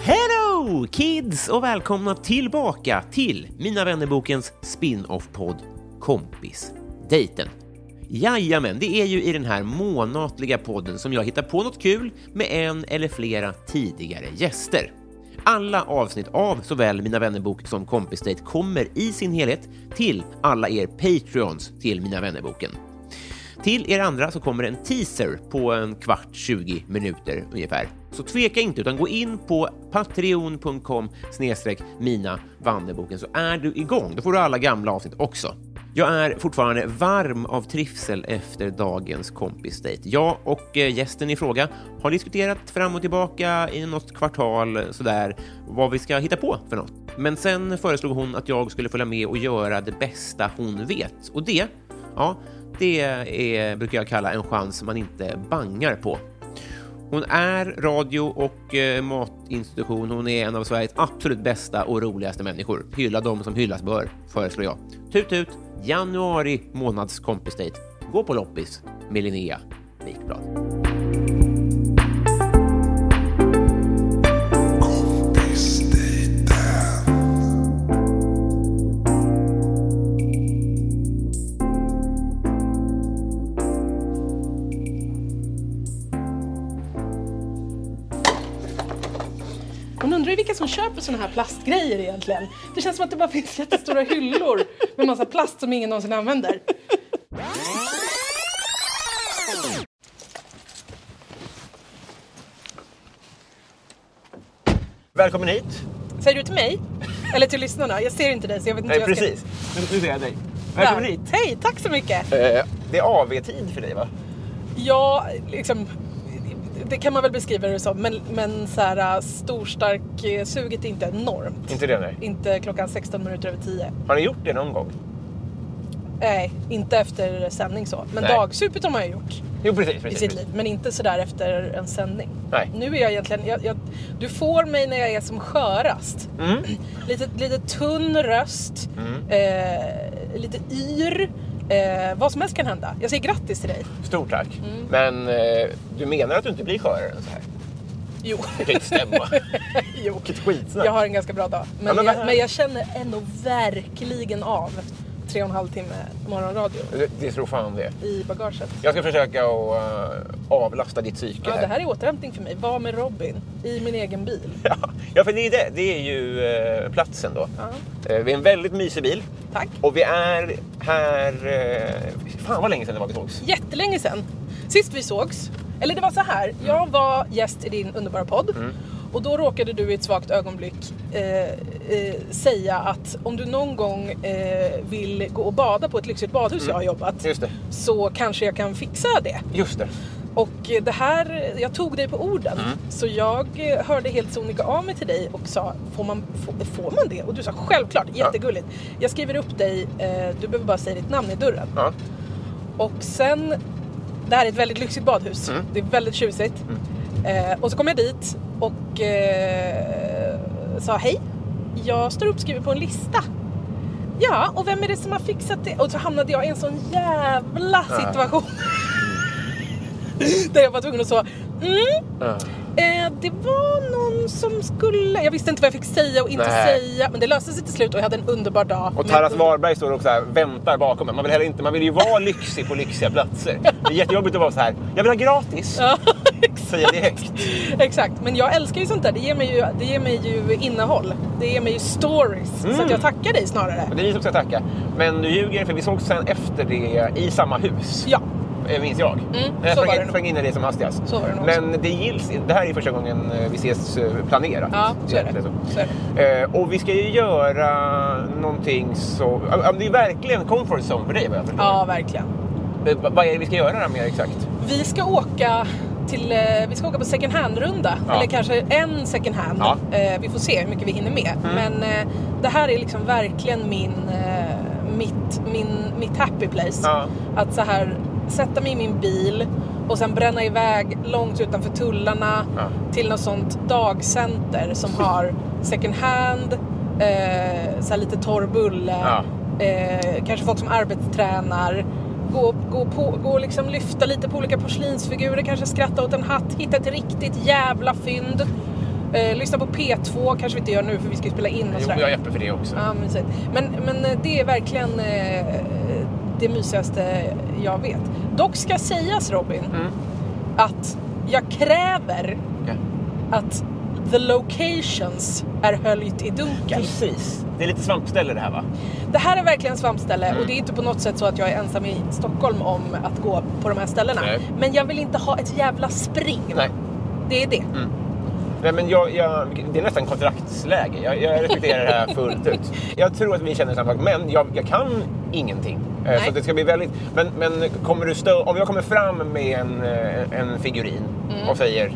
Hello kids och välkomna tillbaka till Mina vännerbokens spin-off-podd Kompis Dejten. Jajamän, det är ju i den här månatliga podden som jag hittar på något kul med en eller flera tidigare gäster. Alla avsnitt av såväl Mina vännerbok som Kompisdejt kommer i sin helhet till alla er Patreons till Mina vännerboken. Till er andra så kommer en teaser på en kvart, 20 minuter ungefär. Så tveka inte, utan gå in på patreon.com snedstreck mina Vanderboken så är du igång. Då får du alla gamla avsnitt också. Jag är fortfarande varm av trivsel efter dagens kompisdejt. Jag och eh, gästen i fråga har diskuterat fram och tillbaka i något kvartal sådär vad vi ska hitta på för något. Men sen föreslog hon att jag skulle följa med och göra det bästa hon vet och det, ja, det är, brukar jag kalla en chans man inte bangar på. Hon är radio och eh, matinstitution. Hon är en av Sveriges absolut bästa och roligaste människor. Hylla dem som hyllas bör, föreslår jag. Tut tut! Januari månads kompisdejt. Gå på loppis med Linnea Wikblad. Man undrar ju vilka som köper såna här plastgrejer egentligen. Det känns som att det bara finns jättestora hyllor med massa plast som ingen någonsin använder. Välkommen hit! Säger du till mig? Eller till lyssnarna? Jag ser inte dig så jag vet inte Nej, hur jag precis. Nu, nu ser jag dig. ska... Välkommen Där. hit! Hej, tack så mycket! Eh, det är AV-tid för dig, va? Ja, liksom... Det kan man väl beskriva det som. Men, men så här storstark eh, suget är inte enormt. Inte det, nej. Inte klockan 16 minuter över 10. Har ni gjort det någon gång? Nej, inte efter sändning så. Men Nej. dagsupet har man ju gjort. Jo, precis. i precis, sitt precis. liv. Men inte sådär efter en sändning. Nej. Nu är jag egentligen, jag, jag, du får mig när jag är som skörast. Mm. Lite, lite tunn röst, eh, lite yr. Eh, vad som helst kan hända. Jag säger grattis till dig. Stort tack. Mm. Men eh, du menar att du inte blir skörare än så här? Jo. Det kan inte stämma. jo. Vilket skitsnack. Jag har en ganska bra dag. Men, Ja, men jag, men jag känner ändå verkligen av tre och en halv timme morgonradio Det, det tror fan det. i bagaget. Jag ska försöka att eh, avlasta ditt psyke Ja, här. det här är återhämtning för mig. Var med Robin i min egen bil. Ja, för det är, det. det är ju eh, platsen då. Ja. Eh, vi är en väldigt mysig bil. Tack. Och vi är här... Eh, fan vad länge sedan det var vi sågs. jättelänge sedan. Sist vi sågs, eller det var så här. Jag var gäst i din underbara podd. Mm. Och då råkade du i ett svagt ögonblick eh, eh, säga att om du någon gång eh, vill gå och bada på ett lyxigt badhus jag har jobbat Mm. Det. så kanske jag kan fixa det. Just det. Och det här, jag tog dig på orden. Mm. Så jag eh, hörde helt sonika av mig till dig och sa, får man, får, får man det? Och du sa självklart, jättegulligt. Jag skriver upp dig, eh, du behöver bara säga ditt namn i dörren. Ja. Och sen, det här är ett väldigt lyxigt badhus. Mm. Det är väldigt tjusigt. Eh, och så kom jag dit och eh, sa hej. Jag står uppskriven på en lista. Ja, och vem är det som har fixat det? Och så hamnade jag i en sån jävla situation. Där jag var tvungen att så, mm, Eh, det var någon som skulle... Jag visste inte vad jag fick säga och inte Nej. säga. Men det löste sig till slut och jag hade en underbar dag. Och Taras Varberg står också här väntar bakom en. Man vill, heller inte, man vill ju vara lyxig på lyxiga platser. Det är jättejobbigt att vara så här. jag vill ha gratis. Säga det högt. exakt. Men jag älskar ju sånt där. Det ger mig ju, det ger mig ju innehåll. Det ger mig ju stories. Så Mm. att jag tackar dig snarare. Det är vi som ska tacka. Men du ljuger för vi såg sen efter det i samma hus. Ja, eh, minns jag. Mm, jag så var det sprang, in i det som hastigast. Så var det nog Men det gills, det här är första gången eh, vi ses eh, planerat. ja så är det. Så är det. Eh, och vi ska ju göra någonting så... Det är verkligen comfort zone för dig vad jag förstår. Ja, verkligen. Eh, vad- Vad är det vi ska göra då mer exakt? Vi ska åka till, eh, vi ska åka på second hand-runda. Ja. Eller kanske en second hand. Ja. Eh, vi får se hur mycket vi hinner med. Men eh, det här är liksom verkligen min, mitt, min, mitt happy place. Ja. Att så här sätta mig i min bil och sen bränna iväg långt utanför tullarna till något sånt dagcenter som har second hand, så här lite torr bulle, kanske folk som arbetstränar. Gå, gå, på, gå och liksom lyfta lite på olika porslinsfigurer, kanske skratta åt en hatt, hitta ett riktigt jävla fynd. Eh, lyssna på P2, kanske vi inte gör nu för vi ska spela in och Jo, sådär. jag är öppen för det också. Ja, mysigt. Men, men eh, det är verkligen eh, det mysigaste jag vet. Dock ska sägas Robin, Mm. att jag kräver Ja. att the locations är höljt i dunkel. Precis. Det är lite svampställe det här va? Det här är verkligen svampställe Mm. och det är inte på något sätt så att jag är ensam i Stockholm om att gå på de här ställena. Nej. Men jag vill inte ha ett jävla spring. Nej. Det är det. Nej, men jag, jag, det är nästan kontraktsläge. Jag, jag respekterar det här fullt ut. Jag tror att vi känner samma sak, men jag, jag kan ingenting. Eh, Nej. Så det ska bli väldigt... Men, men kommer du stö, om jag kommer fram med en, eh, en figurin Mm. och säger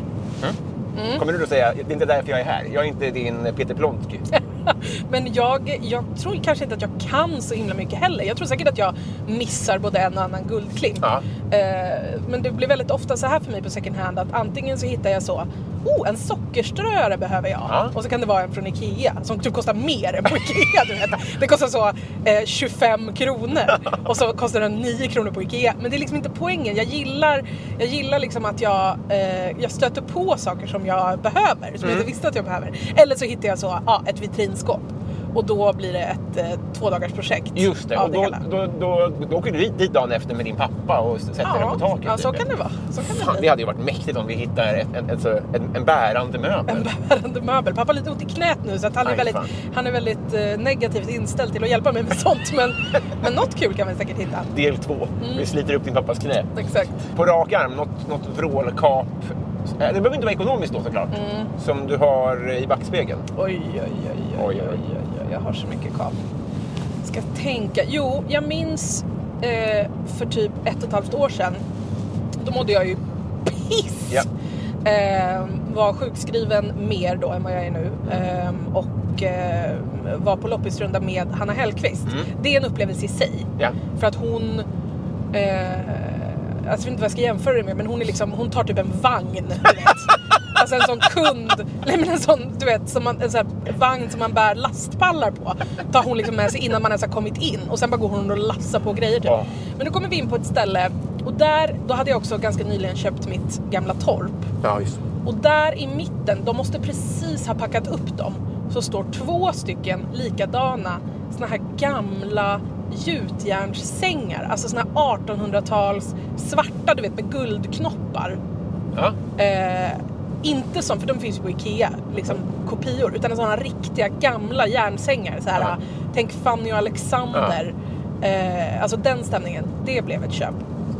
"Mm?" Kommer du då säga, det är inte därför jag är här. Jag är inte din Peter Plontky. Men jag, jag tror kanske inte att jag kan så himla mycket heller. Jag tror säkert att jag missar både en och annan guldklimp. Ja. Eh, men det blir väldigt ofta så här för mig på second hand att antingen så hittar jag så Oh, en sockerströare behöver jag. Ja. Och så kan det vara en från Ikea som typ kostar mer än på Ikea. Du vet. Det kostar så eh, 25 kronor och så kostar den 9 kronor på Ikea. Men det är liksom inte poängen. Jag gillar, jag gillar liksom att jag, eh, jag stöter på saker som jag behöver, som Mm. jag inte visste att jag behöver. Eller så hittar jag så, ja, ett vitrinskåp. Och då blir det ett eh, två dagars projekt Just det. Och det då, då, då, då åker du dit, dagen efter med din pappa och sätter den på taket. ja, så typ. kan det vara. Så kan det Fan, bli. det hade ju varit mäktigt om vi hittar ett, en, alltså, en, en bärande möbel. en bärande möbel. Pappa har lite ont i knät nu så han, är Aj, väldigt, fan. han är väldigt eh, negativt inställd till att hjälpa mig med sånt. Men, men något kul kan vi säkert hitta. Del två. Vi sliter upp din pappas knä. Exakt. På rak arm, något, något vrålkap. Eh, Det behöver inte vara ekonomiskt då såklart. Som du har i backspegeln. Oj, oj, oj, oj, oj, oj, oj. Jag har så mycket kap. Ska tänka. Jo, jag minns eh, för typ ett och ett halvt år sedan. Då mådde jag ju piss. Ja. Eh, var sjukskriven mer då än vad jag är nu. Eh, och var på loppisrunda med Hanna Hellquist. Det är en upplevelse i sig. Ja. För att hon... Eh, jag vet inte vad jag ska jämföra det med men hon är liksom, hon tar typ en vagn. Du vet. Alltså en sån kund, nej men en sån du vet, som man, en sån vagn som man bär lastpallar på. Tar hon liksom med sig innan man ens har kommit in och sen bara går hon och lassar på grejer typ. Ja. Men nu kommer vi in på ett ställe och där, då hade jag också ganska nyligen köpt mitt gamla torp. Ja, just Och där i mitten, de måste precis ha packat upp dem, så står två stycken likadana såna här gamla gjutjärnssängar. Alltså såna här 1800-tals svarta, du vet med guldknoppar. Ja. Eh, inte som, för de finns ju på Ikea, liksom kopior, utan sådana riktiga gamla järnsängar. Så här, Ja. Tänk Fanny och Alexander. Eh, alltså den stämningen, det blev ett köp.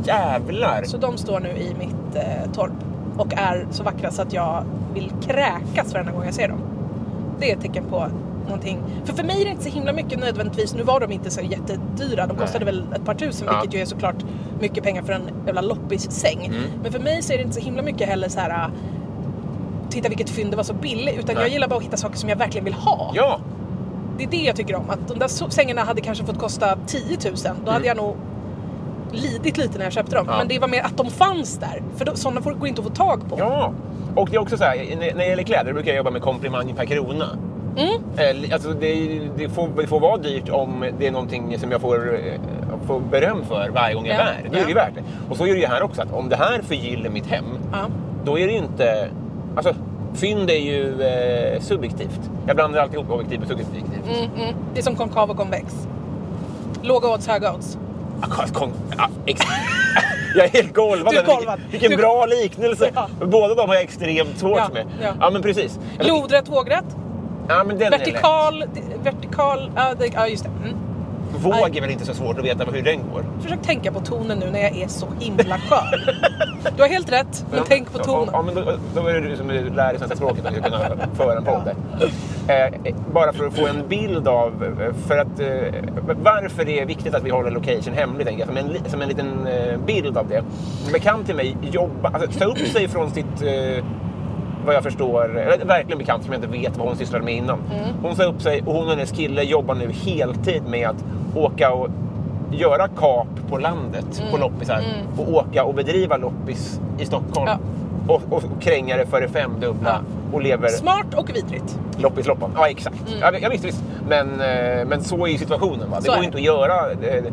Jävlar! Så de står nu i mitt eh, torp och är så vackra så att jag vill kräkas varenda gång jag ser dem. Det är ett tecken på någonting. För för mig är det inte så himla mycket nödvändigtvis. Nu var de inte så jättedyra. De kostade väl ett par tusen Ja. vilket ju är såklart mycket pengar för en jävla loppis-säng. Mm. Men för mig så är det inte så himla mycket heller så här. äh, Titta vilket fynd det var så billigt. Utan Nej. jag gillar bara att hitta saker som jag verkligen vill ha. Ja! Det är det jag tycker om. Att de där sängarna hade kanske fått kosta 10 000. Då hade jag nog lidit lite när jag köpte dem. Mm. Ja. Men det var mer att de fanns där. För då, sådana får- går inte att få tag på. Ja! Och det är också så här, när när det gäller kläder brukar jag jobba med komplimang per krona. Mm. Eh, Alltså det, det, får, det får vara dyrt om det är någonting som jag får, eh, får beröm för varje gång jag Ja, bär. Då är det värt det. Och så är det ju här också, att om det här förgyller mitt hem, Ja. då är det ju inte... Alltså, fynd är ju eh, subjektivt. Jag blandar alltid ihop objektivt och subjektivt. Mm, mm. Det är som konkav och konvex. Låga odds, höga odds. Kon- ja, jag är helt golvad. Du är över golvad. Vilken, Du- bra liknelse. Ja. Båda de har jag extremt svårt Ja, med. ja. Ja, men precis. Lodrätt, vågrätt. Ja, men den är lätt. Vertikal, vertikal, ja, det, ja just det. Mm. Våg är väl inte så svårt att veta hur den går. Försök tänka på tonen nu när jag är så himla skör. Du har helt rätt, men Ja, tänk på tonen. ja, men då, då är det du som lär dig svenska språket att kunna föra en podd. Eh, bara för att få en bild av eh, för att, eh, varför det är viktigt att vi håller location hemlig, tänker jag, som en, som en liten eh, bild av det. En bekant till mig jobbar, alltså, ta upp sig från sitt eh, vad jag förstår, eller verkligen bekant som jag inte vet vad hon sysslade med innan. Hon sa upp sig och hon och hennes kille jobbar nu heltid med att åka och göra kap på landet på loppisar och åka och bedriva loppis i Stockholm. Ja. Och, och kränga det för det femdubbla Ja. och lever Smart och vidrigt. loppisloppan. Ja, exakt. Jag, jag visste visst. Men, eh, men så är ju situationen. Va? Det Så går inte att göra. eh,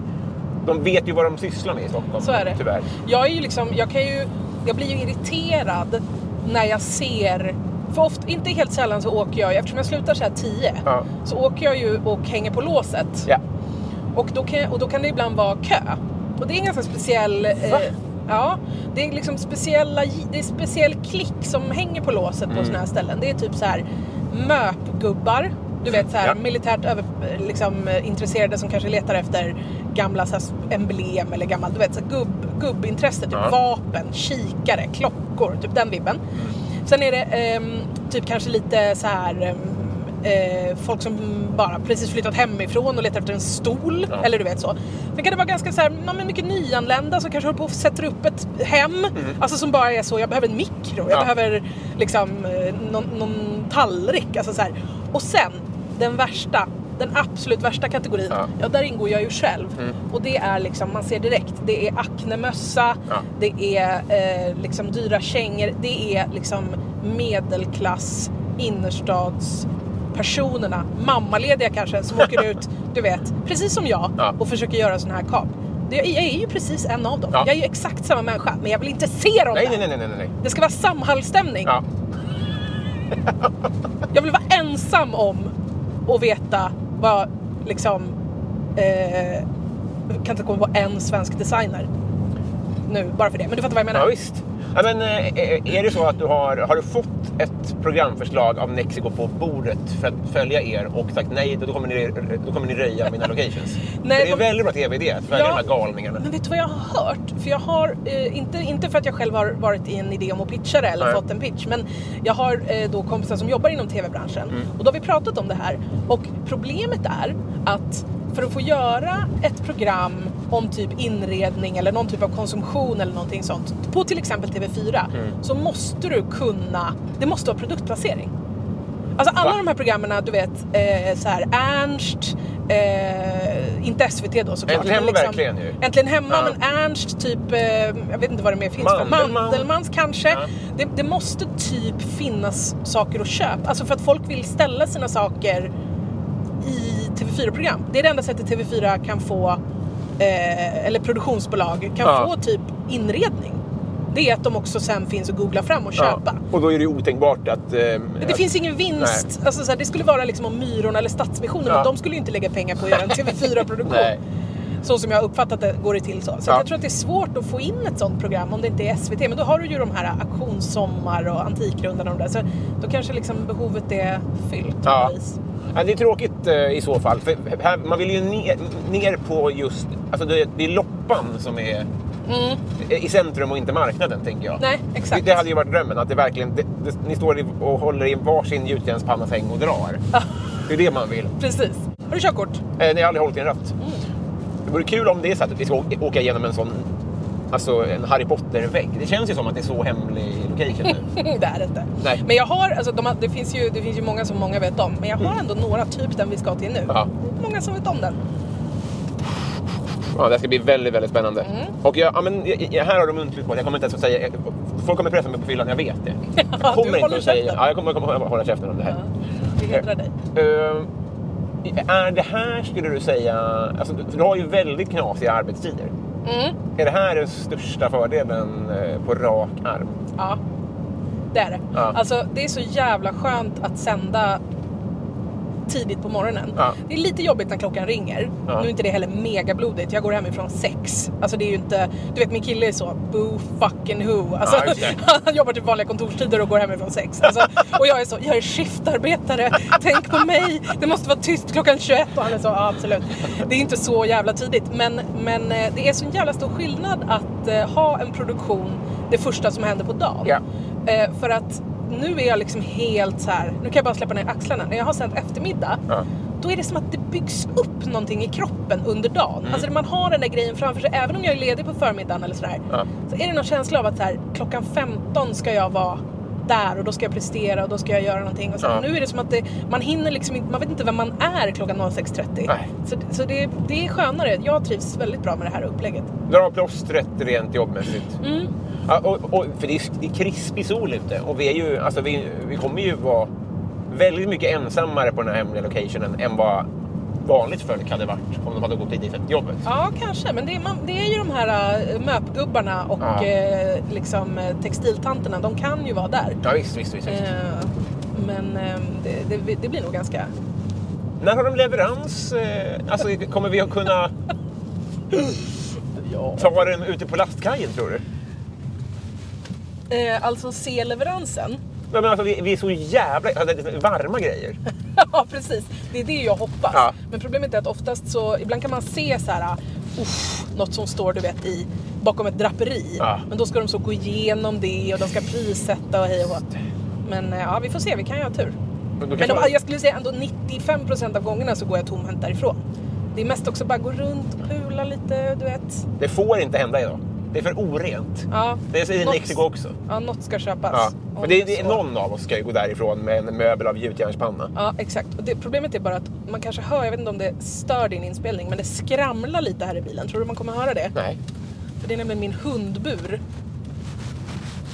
De vet ju vad de sysslar med i Stockholm. Så är det. Tyvärr. Jag, är ju liksom, jag, kan ju, jag blir ju irriterad när jag ser... För ofta, inte helt sällan så åker jag, eftersom jag slutar så här 10, Ja. så åker jag ju och hänger på låset. Ja. Och då, kan, och då kan det ibland vara kö. Och det är en ganska speciell... Eh, ja, det är liksom speciella, det är speciell klick som hänger på låset Mm. på såna här ställen. Det är typ så här möpgubbar. Du vet så här Ja. militärt över, liksom, eh, intresserade som kanske letar efter gamla så här, emblem eller gammalt, du vet så här, gubb, gubbintresse. Typ vapen, kikare, klockor, typ den vibben. Sen är det ehm, typ kanske lite så här ehm, eh, folk som bara precis flyttat hemifrån och letar efter en stol. Ja. Eller du vet så. Sen kan det vara ganska så här, men mycket nyanlända som kanske håller på och sätter upp ett hem. Alltså som bara är så, jag behöver en mikro, jag Mm. Ja. behöver liksom eh, någon, någon tallrik. Alltså så här. Och sen, den värsta, den absolut värsta kategorin, Ja. ja där ingår jag ju själv. Mm. Och det är liksom, man ser direkt, det är aknemössa, Ja. det är eh, liksom dyra kängor, det är liksom medelklass, innerstads personerna, mammalediga kanske, som åker ut, du vet, precis som jag Ja. och försöker göra sån här kap. Jag är ju precis en av dem. Ja. Jag är ju exakt samma människa, men jag vill inte se dem Nej, där. nej, nej, nej, nej. Det ska vara samhallsstämning. Ja. Jag vill vara ensam om att veta var liksom... Eh, jag kan inte komma på en svensk designer nu, bara för det. Men du fattar vad jag menar? Ja, visst. Ja, men, eh, är det så att du har, har du fått ett programförslag av Nexico på bordet för att följa er och sagt nej, då kommer ni, då kommer ni röja mina locations? Nej, För det är de- väldigt bra tv-idé att följa Ja. de här galningarna. Men vet du vad jag har hört? För jag har, eh, inte, inte för att jag själv har varit i en idé om att pitcha det eller Nej. fått en pitch, men jag har eh, då kompisar som jobbar inom tv-branschen Mm. och då har vi pratat om det här. Och problemet är att för att få göra ett program om typ inredning eller någon typ av konsumtion eller någonting sånt på till exempel TV4 Mm. så måste du kunna, det måste vara produktplacering. Alltså alla Va? de här programmen, du vet, eh, så här Ernst, eh, inte SVT då såklart. Äntligen hemma verkligen ju. Äntligen hemma, Ja. men Ernst, typ, eh, jag vet inte vad det mer finns för. Mandelmann. Mandelmans kanske. Ja. Det, det måste typ finnas saker att köpa. Alltså för att folk vill ställa sina saker i TV4-program. Det är det enda sättet TV4 kan få, eh, eller produktionsbolag kan Ja. få typ inredning. Det är att de också sen finns att googla fram och köpa. Ja. Och då är det otänkbart att... eh, det att- finns ingen vinst. Alltså, så här, det skulle vara liksom om Myrorna eller Stadsmissionen, Ja. de skulle ju inte lägga pengar på att göra en TV4-produktion. Nej. Så som jag har uppfattat det går det till så. Så Ja. jag tror att det är svårt att få in ett sånt program om det inte är SVT. Men då har du ju de här auktionssommar och Antikrundan och de där. Så då kanske liksom behovet är fyllt. på Ja. vis. Ja, det är tråkigt eh, i så fall. För här, man vill ju ner, ner på just... Alltså det, det är loppan som är i centrum och inte marknaden, tänker jag. Mm. Nej, exakt. Det, det hade ju varit drömmen. Att det verkligen, det, det, ni står och håller i varsin gjutjärnspannasäng och drar. Det är det man vill. Precis. Har du körkort? Eh, ni har aldrig hållit i en ratt. Mm. Det vore kul om det är så att vi ska åka igenom en sån... Alltså en Harry Potter-vägg. Det känns ju som att det är så hemlig location nu. det är det inte. Nej. Men jag har, alltså, de det, finns ju, det finns ju många som många vet om. Men jag har ändå några, typ den vi ska till nu. Ja. Är många som vet om den. Ja, det ska bli väldigt, väldigt spännande. Mm. Och jag, ja, men, jag, jag, här har de muntligt på jag kommer inte ens att säga, folk kommer pressa mig på fyllan, jag vet det. Jag du kommer inte att säga... Ja, jag kommer, kommer hålla käften om det här. Det hedrar dig. Eh, är det här, skulle du säga... Alltså, du har ju väldigt knasiga arbetstider. Mm. Är det här den största fördelen eh, på rak arm? Ja, det är det. Ja. Alltså det är så jävla skönt att sända tidigt på morgonen. Ja. Det är lite jobbigt när klockan ringer. Ja. Nu är inte det heller megablodigt. Jag går hemifrån sex. Alltså det är ju inte... Du vet min kille är så boo fucking who. Alltså, Ja, han jobbar typ vanliga kontorstider och går hemifrån sex. Alltså, och jag är så, jag är skiftarbetare. Tänk på mig. Det måste vara tyst klockan 21. Och han är så, ja absolut. Det är inte så jävla tidigt. Men, men eh, det är så jävla stor skillnad att eh, ha en produktion det första som händer på dagen. Eh, för att nu är jag liksom helt så här. nu kan jag bara släppa ner axlarna. När jag har sänt eftermiddag, Ja. då är det som att det byggs upp någonting i kroppen under dagen. Mm. Alltså man har den där grejen framför sig, även om jag är ledig på förmiddagen eller sådär. Ja. Så är det någon känsla av att så här, klockan 15 ska jag vara där och då ska jag prestera och då ska jag göra någonting. Och så, Ja. Nu är det som att det, man hinner liksom inte, man vet inte vem man är klockan 06.30. Nej. Så, så det, det är skönare. Jag trivs väldigt bra med det här upplägget. Dra plåstret rent jobbmässigt. Mm. Ja, och, och, för det är, det är krispig sol ute och vi, är ju, alltså vi, vi kommer ju vara väldigt mycket ensammare på den här hemliga locationen än vad vanligt folk hade varit om de hade gått dit till jobbet. Ja, kanske. Men det är, man, det är ju de här äh, möpgubbarna och Ja. eh, liksom, eh, textiltanterna. De kan ju vara där. Ja, visst, visst, visst. visst. Eh, men eh, det, det, det blir nog ganska... När har de leverans? Eh, alltså, kommer vi att kunna Ja. ta den ute på lastkajen tror du? Eh, alltså se leveransen. Ja, men alltså, vi, vi är så jävla alltså, varma grejer. ja, precis. Det är det jag hoppas. Ja. Men problemet är att oftast så, ibland kan man se så här, uff, något som står du vet i bakom ett draperi. Ja. Men då ska de så gå igenom det och de ska prissätta och hej och hå. Men eh, ja, vi får se, vi kan ju ha tur. Men Men man- jag skulle säga ändå 95% av gångerna så går jag tomhänt därifrån. Det är mest också bara gå runt och pula lite, du vet. Det får inte hända idag. Det är för orent. Ja, Det säger något- Mexiko också. Ja, något ska köpas. Ja. Men det, det är så. någon av oss ska ju gå därifrån med en möbel av gjutjärnspanna. Ja, exakt. Och det, problemet är bara att man kanske hör, jag vet inte om det stör din inspelning, men det skramlar lite här i bilen. Tror du man kommer höra det? Nej. För det är nämligen min hundbur.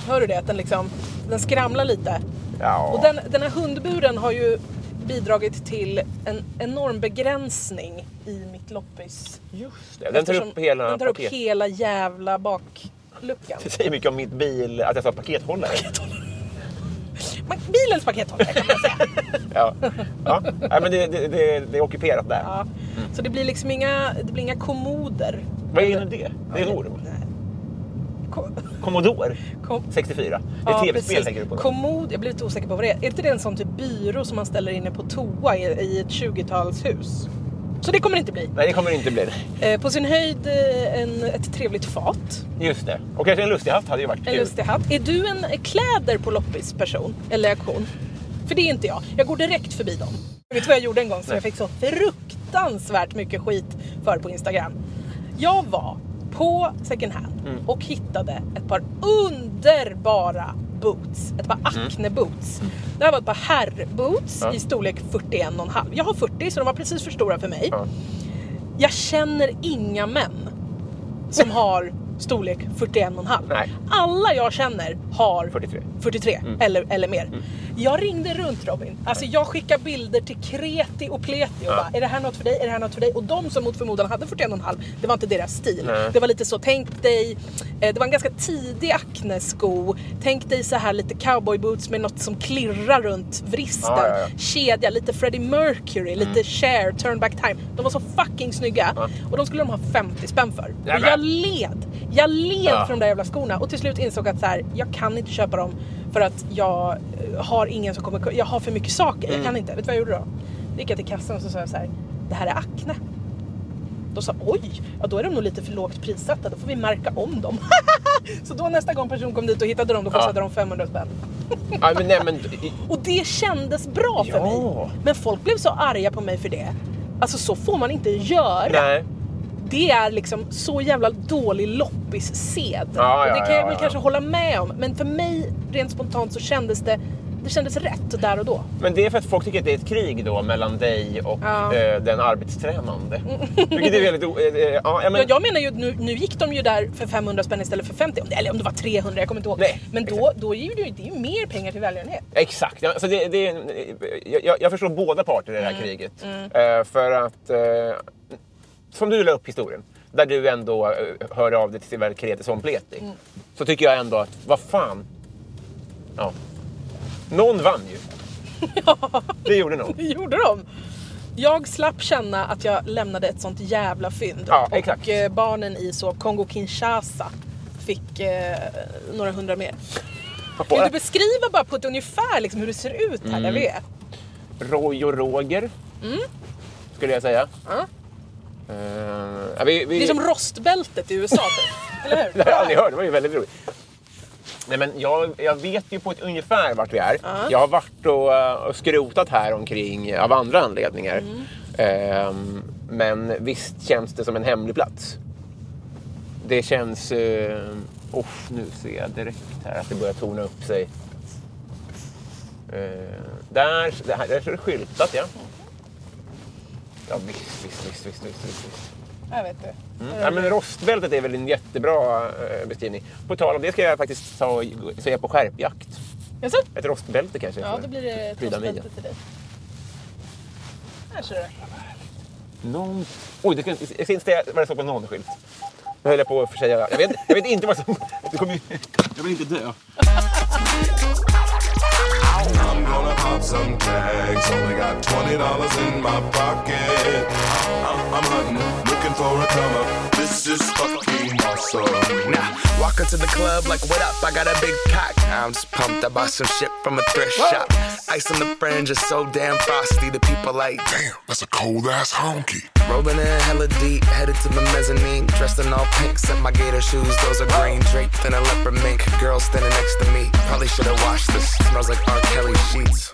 Hör du det? Att den liksom, den skramlar lite. Ja. Och den, den här hundburen har ju bidragit till en enorm begränsning i mitt loppis. Just det. Den tar upp hela den tar upp paket. hela jävla bakluckan. Det säger mycket om mitt bil, att jag sa pakethållare. Man- Bilens pakethållare kan man säga. Ja. ja. Nej, men det, det, det, det är ockuperat där. Ja. Så det blir liksom inga, det blir inga kommoder. Vad är nu det? Det är en orm. Commodore kom- 64. Det är Ja, tv-spel tänker du på? Kommod, jag blir lite osäker på vad det är. Är inte det en sån typ byrå som man ställer inne på toa i, i ett 20-talshus? Så det kommer det inte bli. Nej, det kommer det inte bli. Eh, på sin höjd eh, en, ett trevligt fat. Just det. Och kanske en lustig hatt hade ju varit En kul. lustig hatt. Är du en kläder på loppis-person? Eller auktion? För det är inte jag. Jag går direkt förbi dem. Vet du vad jag gjorde en gång som jag fick så fruktansvärt mycket skit för på Instagram? Jag var på second hand Mm. och hittade ett par underbara boots. Ett par Acne boots. Det här var ett par herrboots Ja. i storlek 41,5. Jag har 40 så de var precis för stora för mig. Ja. Jag känner inga män som har storlek 41,5. Nej. Alla jag känner har 43. 43 eller, eller mer. Jag ringde runt Robin. Alltså jag skickade bilder till kreti och pleti och Ja. bara är det här något för dig? Är det här något för dig? Och de som mot förmodan hade 41,5 det var inte deras stil. Nej. Det var lite så, tänk dig, eh, det var en ganska tidig Acne-sko. Tänk dig så här lite cowboyboots med något som klirrar runt vristen. Ja, ja, ja. Kedja, lite Freddie Mercury, lite Cher, Turn Back Time. De var så fucking snygga. Och de skulle de ha 50 spänn för. Och jag led. Jag led för de där jävla skorna och till slut insåg att så här, jag kan inte köpa dem för att jag eh, har ingen som kommer Jag har för mycket saker. Mm. Jag kan inte. Vet du vad jag gjorde då? Då gick jag till kassan och så sa jag så här, det här är Acne. Då sa oj, ja då är de nog lite för lågt prissatta. Då får vi märka om dem. så då nästa gång person kom dit och hittade dem, då Ja. kostade de 500 spänn. Ja, men, nej, men, Och det kändes bra för Ja. mig. Men folk blev så arga på mig för det. Alltså så får man inte göra. nej. Det är liksom så jävla dålig loppissed. Ja, och det ja, kan jag ja, väl ja. kanske hålla med om. Men för mig, rent spontant, så kändes det det kändes rätt där och då. Men det är för att folk tycker att det är ett krig då mellan dig och Ja. eh, den arbetstränande. Vilket är väldigt... eh, eh, ja, ja, men, Jag, jag menar ju, nu, nu gick de ju där för 500 spänn istället för 50, Om det- eller om det var 300, jag kommer inte ihåg. Nej, Men då, då är det ju mer pengar till välgörenhet. Exakt. Ja, Alltså det, det, är- jag- jag, förstår båda parter i det här Mm. kriget. Eh, för att, eh, som du la upp historien, där du ändå eh, hör av dig till såväl kreti som pleti. Mm. Så tycker jag ändå att, vad fan. Ja. Någon vann ju. Det gjorde någon. Det gjorde de. Jag slapp känna att jag lämnade ett sånt jävla fynd. Ja, och exakt. eh, barnen i så Kongo-Kinshasa fick eh, några hundra mer. Kan du beskriva bara på ett ungefär liksom, hur det ser ut här där vi är? Roy och Roger. Skulle jag säga. Ja. Ja, vi, vi, Det är som rostbältet i USA typ. Eller hur? Det har jag aldrig hört, det var ju väldigt roligt. Nej, men jag, jag vet ju på ett ungefär vart vi är. Jag har varit och, eh, och skrotat här omkring av andra anledningar. Ehm, men visst känns det som en hemlig plats. Det känns... Uh, oh, nu ser jag direkt här att det börjar torna upp sig. Eh, där, det här, där står det skyltat, ja. Ja, visst, visst, visst, visst, visst, visst. visst. Jag vet det. Mm. Ja, men rostbältet är väl en jättebra eh, beskrivning. På tal om det ska jag faktiskt ta, säga på skärpjakt. Jaså? Ett rostbälte kanske. Ja, då blir det ett rostbälte till dig. Här ser du. Någon... Oj, det finns det vad det står på någon skylt? Nu höll jag på att säga... Jag vet, jag vet inte vad som... Det kommer ju... Jag vill inte dö. I'm gonna pop some tags. Only got twenty dollars in my pocket. I'm, I'm hunting, looking for a come up. This is fucking awesome. Now, walk into the club like, what up? I got a big cock. I'm just pumped. I bought some shit from a thrift shop. Ice on the fringe is so damn frosty. The people like, Damn, that's a cold ass honky. rolling in hella deep, headed to the mezzanine. Dressed in all pink, set my gator shoes. Those are green, draped in a leopard mink. Girl standing next to me. Probably should have washed this. Smells like R. Kelly sheets.